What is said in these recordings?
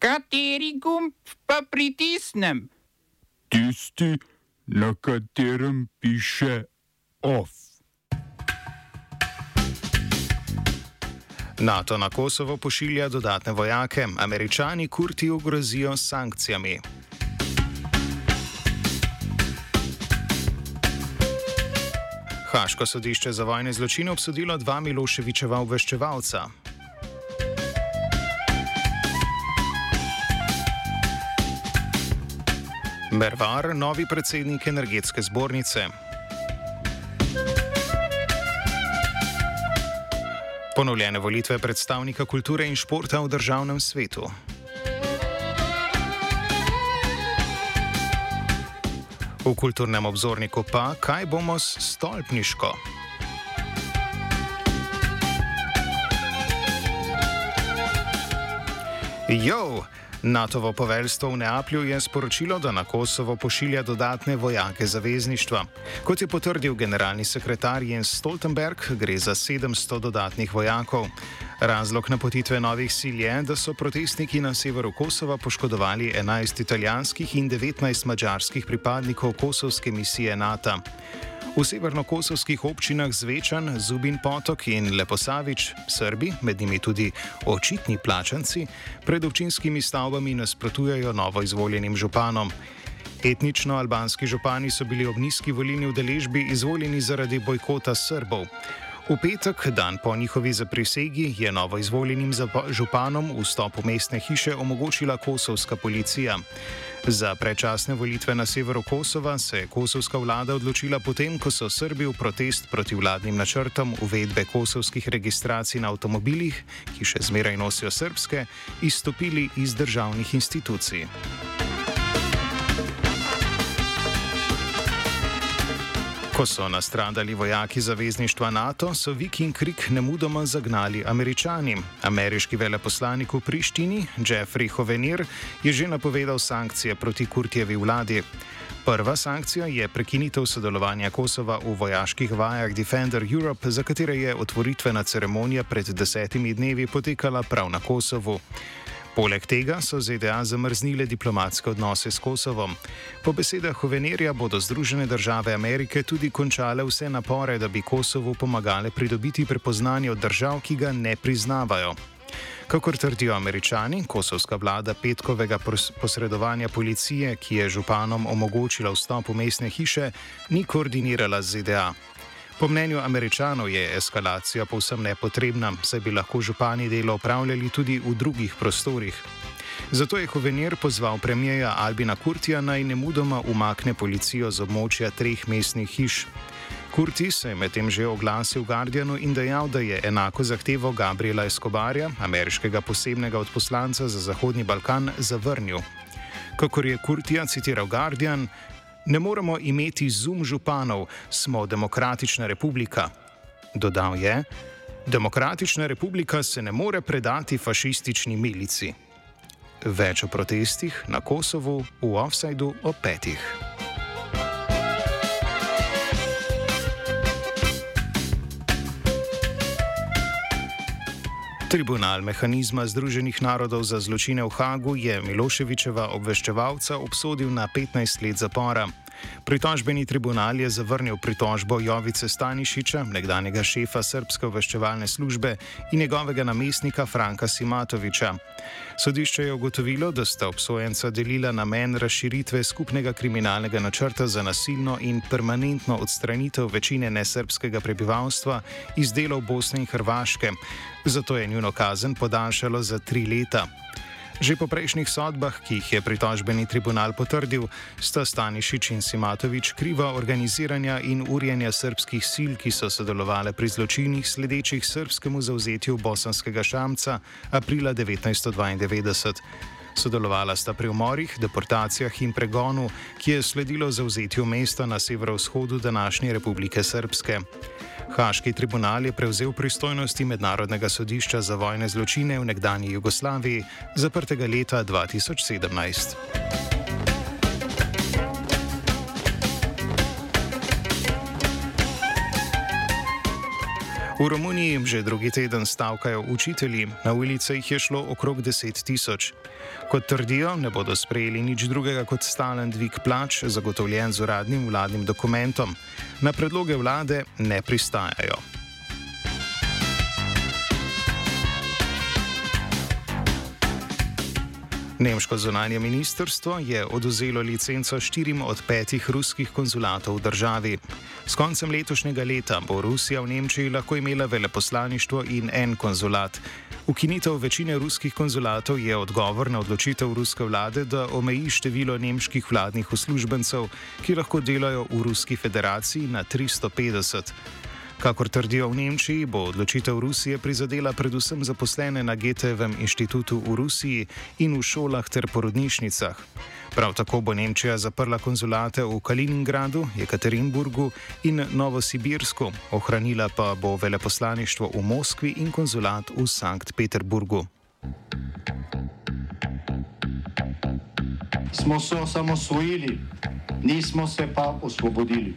Kateri gumb pa pritisnem? Tisti, na katerem piše OF. NATO na Kosovo pošilja dodatne vojake, američani Kurti ogrozijo s sankcijami. Haško sodišče za vojne zločine obsodilo dva Miloševičeva obveščevalca. Mervar, novi predsednik energetske zbornice. Ponovljene volitve predstavnika kulture in športa v državnem svetu. V kulturnem obzorniku pa, kaj bomo s stolpniško. Jo! NATO-vo poveljstvo v Neaplju je sporočilo, da na Kosovo pošilja dodatne vojake zavezništva. Kot je potrdil generalni sekretar Jens Stoltenberg, gre za 700 dodatnih vojakov. Razlog napotitve novih sil je, da so protestniki na severu Kosova poškodovali 11 italijanskih in 19 mađarskih pripadnikov kosovske misije NATO. V severnokosovskih občinah Zvečan, Zubin Potok in Leposavič, Srbi, med njimi tudi očitni plačanci, pred občinskimi stavbami nasprotujejo novo izvoljenim županom. Etnično albanski župani so bili ob nizki volilni udeležbi izvoljeni zaradi bojkota Srbov. V petek, dan po njihovi zaprisegi, je novo izvoljenim županom vstop v mestne hiše omogočila kosovska policija. Za predčasne volitve na severu Kosova se je kosovska vlada odločila potem, ko so Srbi v protest proti vladnim načrtom uvedbe kosovskih registracij na avtomobilih, ki še zmeraj nosijo srpske, izstopili iz državnih institucij. Ko so nastradali vojaki zavezništva NATO, so Viking Krik nemudoma zagnali američani. Ameriški veleposlanik v Prištini, Jeffrey Hovenir, je že napovedal sankcije proti Kurtjevi vladi. Prva sankcija je prekinitev sodelovanja Kosova v vojaških vajah Defender Europe, za katere je otvoritvena ceremonija pred desetimi dnevi potekala prav na Kosovu. Poleg tega so ZDA zamrznile diplomatske odnose s Kosovom. Po besedah Hovenerja bodo Združene države Amerike tudi končale vse napore, da bi Kosovu pomagale pridobiti prepoznanje od držav, ki ga ne priznavajo. Kakor trdijo američani, kosovska vlada petkovega posredovanja policije, ki je županom omogočila vstop v mestne hiše, ni koordinirala z ZDA. Po mnenju američanov je eskalacija povsem nepotrebna, saj bi lahko župani delo upravljali tudi v drugih prostorih. Zato je Hovenir pozval premijeja Albina Kurtija naj ne mudoma umakne policijo z območja treh mestnih hiš. Kurti se je medtem že oglasil Guardianu in dejal, da je enako zahtevo Gabriela Escobarja, ameriškega posebnega odposlanca za Zahodni Balkan, zavrnil. Kakor je Kurtija citiral Guardian, Ne moremo imeti zum županov, smo demokratična republika. Dodal je, demokratična republika se ne more predati fašistični milici. Več o protestih na Kosovu v offsajdu o petih. Tribunal mehanizma Združenih narodov za zločine v Hagu je Miloševičeva obveščevalca obsodil na 15 let zapora. Pritožbeni tribunal je zavrnil pritožbo Jovice Stanišiča, nekdanjega šefa Srpske obveščevalne službe in njegovega namestnika Franka Simatoviča. Sodišče je ugotovilo, da sta obsojenca delila namen razširitve skupnega kriminalnega načrta za nasilno in permanentno odstranitev večine nesrpskega prebivalstva iz delov Bosne in Hrvaške, zato je njuno kazen podaljšalo za tri leta. Že po prejšnjih sodbah, ki jih je pritožbeni tribunal potrdil, sta Stanišič in Simatovič kriva organiziranja in urjenja srpskih sil, ki so sodelovali pri zločinih sledečih srpskemu zauzetju bosanskega šamca aprila 1992. Sodelovala sta pri umorih, deportacijah in pregonu, ki je sledilo zauzetju mesta na severovzhodu današnje Republike Srpske. Haški tribunal je prevzel pristojnosti Mednarodnega sodišča za vojne zločine v nekdanji Jugoslaviji, zaprtega leta 2017. V Romuniji že drugi teden stavkajo učitelji, na ulice jih je šlo okrog 10 tisoč. Kot trdijo, ne bodo sprejeli nič drugega kot stalen dvig plač, zagotovljen z uradnim vladnim dokumentom. Na predloge vlade ne pristajajo. Nemško zunanje ministrstvo je oduzelo licenco štirim od petih ruskih konzulatov v državi. S koncem letošnjega leta bo Rusija v Nemčiji lahko imela veleposlaništvo in en konzulat. Ukinitev večine ruskih konzulatov je odgovor na odločitev ruske vlade, da omeji število nemških vladnih uslužbencev, ki lahko delajo v Ruski federaciji na 350. Kakor trdijo v Nemčiji, bo odločitev Rusije prizadela predvsem zaposlene na GTV inštitutu v Rusiji in v šolah ter porodnišnicah. Prav tako bo Nemčija zaprla konzulate v Kaliningradu, Jekaterinburgu in Novosibirsku, ohranila pa bo veleposlaništvo v Moskvi in konzulat v Sankt Peterburgu. Smo se osamosvojili, nismo se pa osvobodili.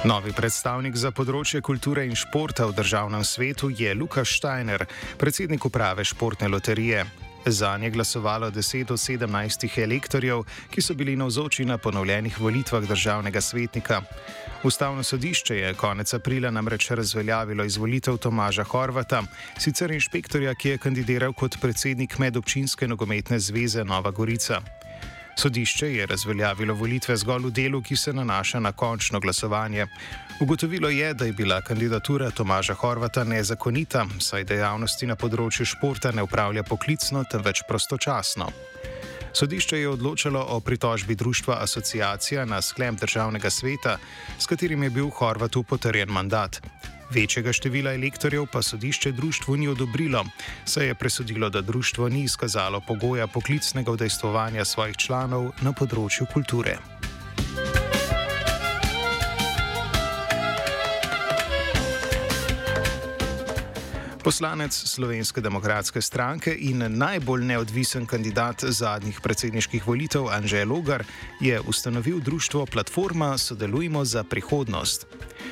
Novi predstavnik za področje kulture in športa v državnem svetu je Lukaš Steiner, predsednik uprave športne loterije. Za nje je glasovalo 10 od 17 elektorjev, ki so bili navzoči na ponovljenih volitvah državnega svetnika. Ustavno sodišče je konec aprila namreč razveljavilo izvolitev Tomaža Horvata, sicer inšpektorja, ki je kandidiral kot predsednik medobčinske nogometne zveze Nova Gorica. Sodišče je razveljavilo volitve zgolj v delu, ki se nanaša na končno glasovanje. Ugotovilo je, da je bila kandidatura Tomaža Horvata nezakonita, saj dejavnosti na področju športa ne upravlja poklicno, temveč prostočasno. Sodišče je odločalo o pritožbi društva Asociacija na sklem državnega sveta, s katerim je bil Horvatu potrjen mandat. Večjega števila elektorjev pa sodišče društvu ni odobrilo, saj je presodilo, da društvo ni izkazalo pogoja poklicnega udejstvovanja svojih članov na področju kulture. Poslanec Slovenske demokratske stranke in najbolj neodvisen kandidat zadnjih predsedniških volitev Anžel Logar je ustanovil društvo Platforma Sodelujmo za prihodnost.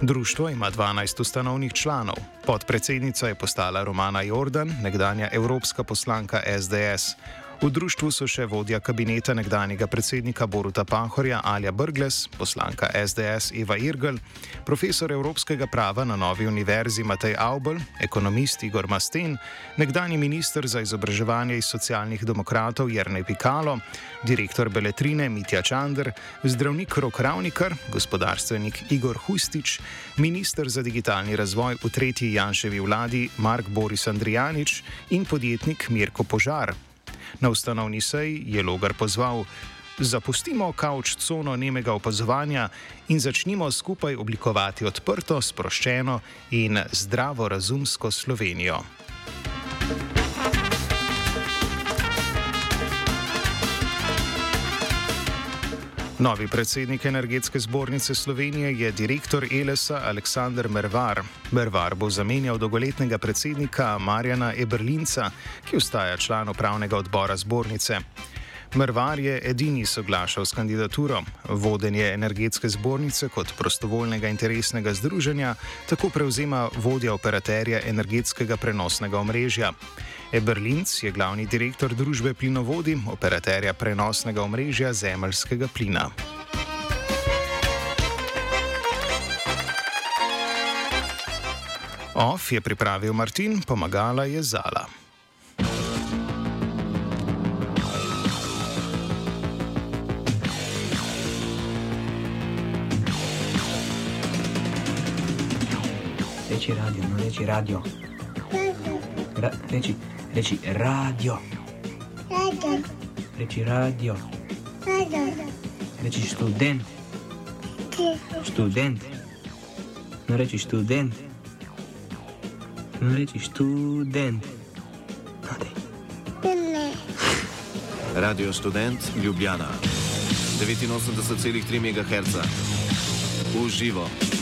Društvo ima 12 ustanovnih članov. Podpredsednica je postala Romana Jordan, nekdanja evropska poslanka SDS. V društvu so še vodja kabineta nekdanjega predsednika Boruta Pahorja Alja Brgles, poslanka SDS Eva Irgl, profesor evropskega prava na Novi univerzi Matej Aubel, ekonomist Igor Masten, nekdani minister za izobraževanje iz socialnih demokratov Jrnej Pikalo, direktor Beletrine Mitja Čander, zdravnik Rok Ravnikar, gospodarstvenik Igor Hustič, minister za digitalni razvoj v tretji Janševi vladi Mark Boris Andrijanič in podjetnik Mirko Požar. Na ustanovni seji je Logar pozval: Zapustimo kavč cono nemega opazovanja in začnimo skupaj oblikovati odprto, sproščeno in zdravo razumsko Slovenijo. Novi predsednik Energetske zbornice Slovenije je direktor ELS-a Aleksandr Mervar. Mervar bo zamenjal dolgoletnega predsednika Marjana Eberlinca, ki ostaja član upravnega odbora zbornice. Mervar je edini soglašal s kandidaturo. Vodenje energetske zbornice kot prostovoljnega interesnega združenja tako prevzema vodja operaterja energetskega prenosnega omrežja. Eberlinc je glavni direktor družbe Plinovodi, operaterja prenosnega omrežja zemljskega plina. OF je pripravil Martin, pomagala je Zala. reci radio, non reci radio. Ra- reci, reci radio. Radio. Reci radio. Radio. Reci student. Student. Non reci student. Non reci student. No, daj. Radio Student Ljubljana. 89,3 MHz. Uživo.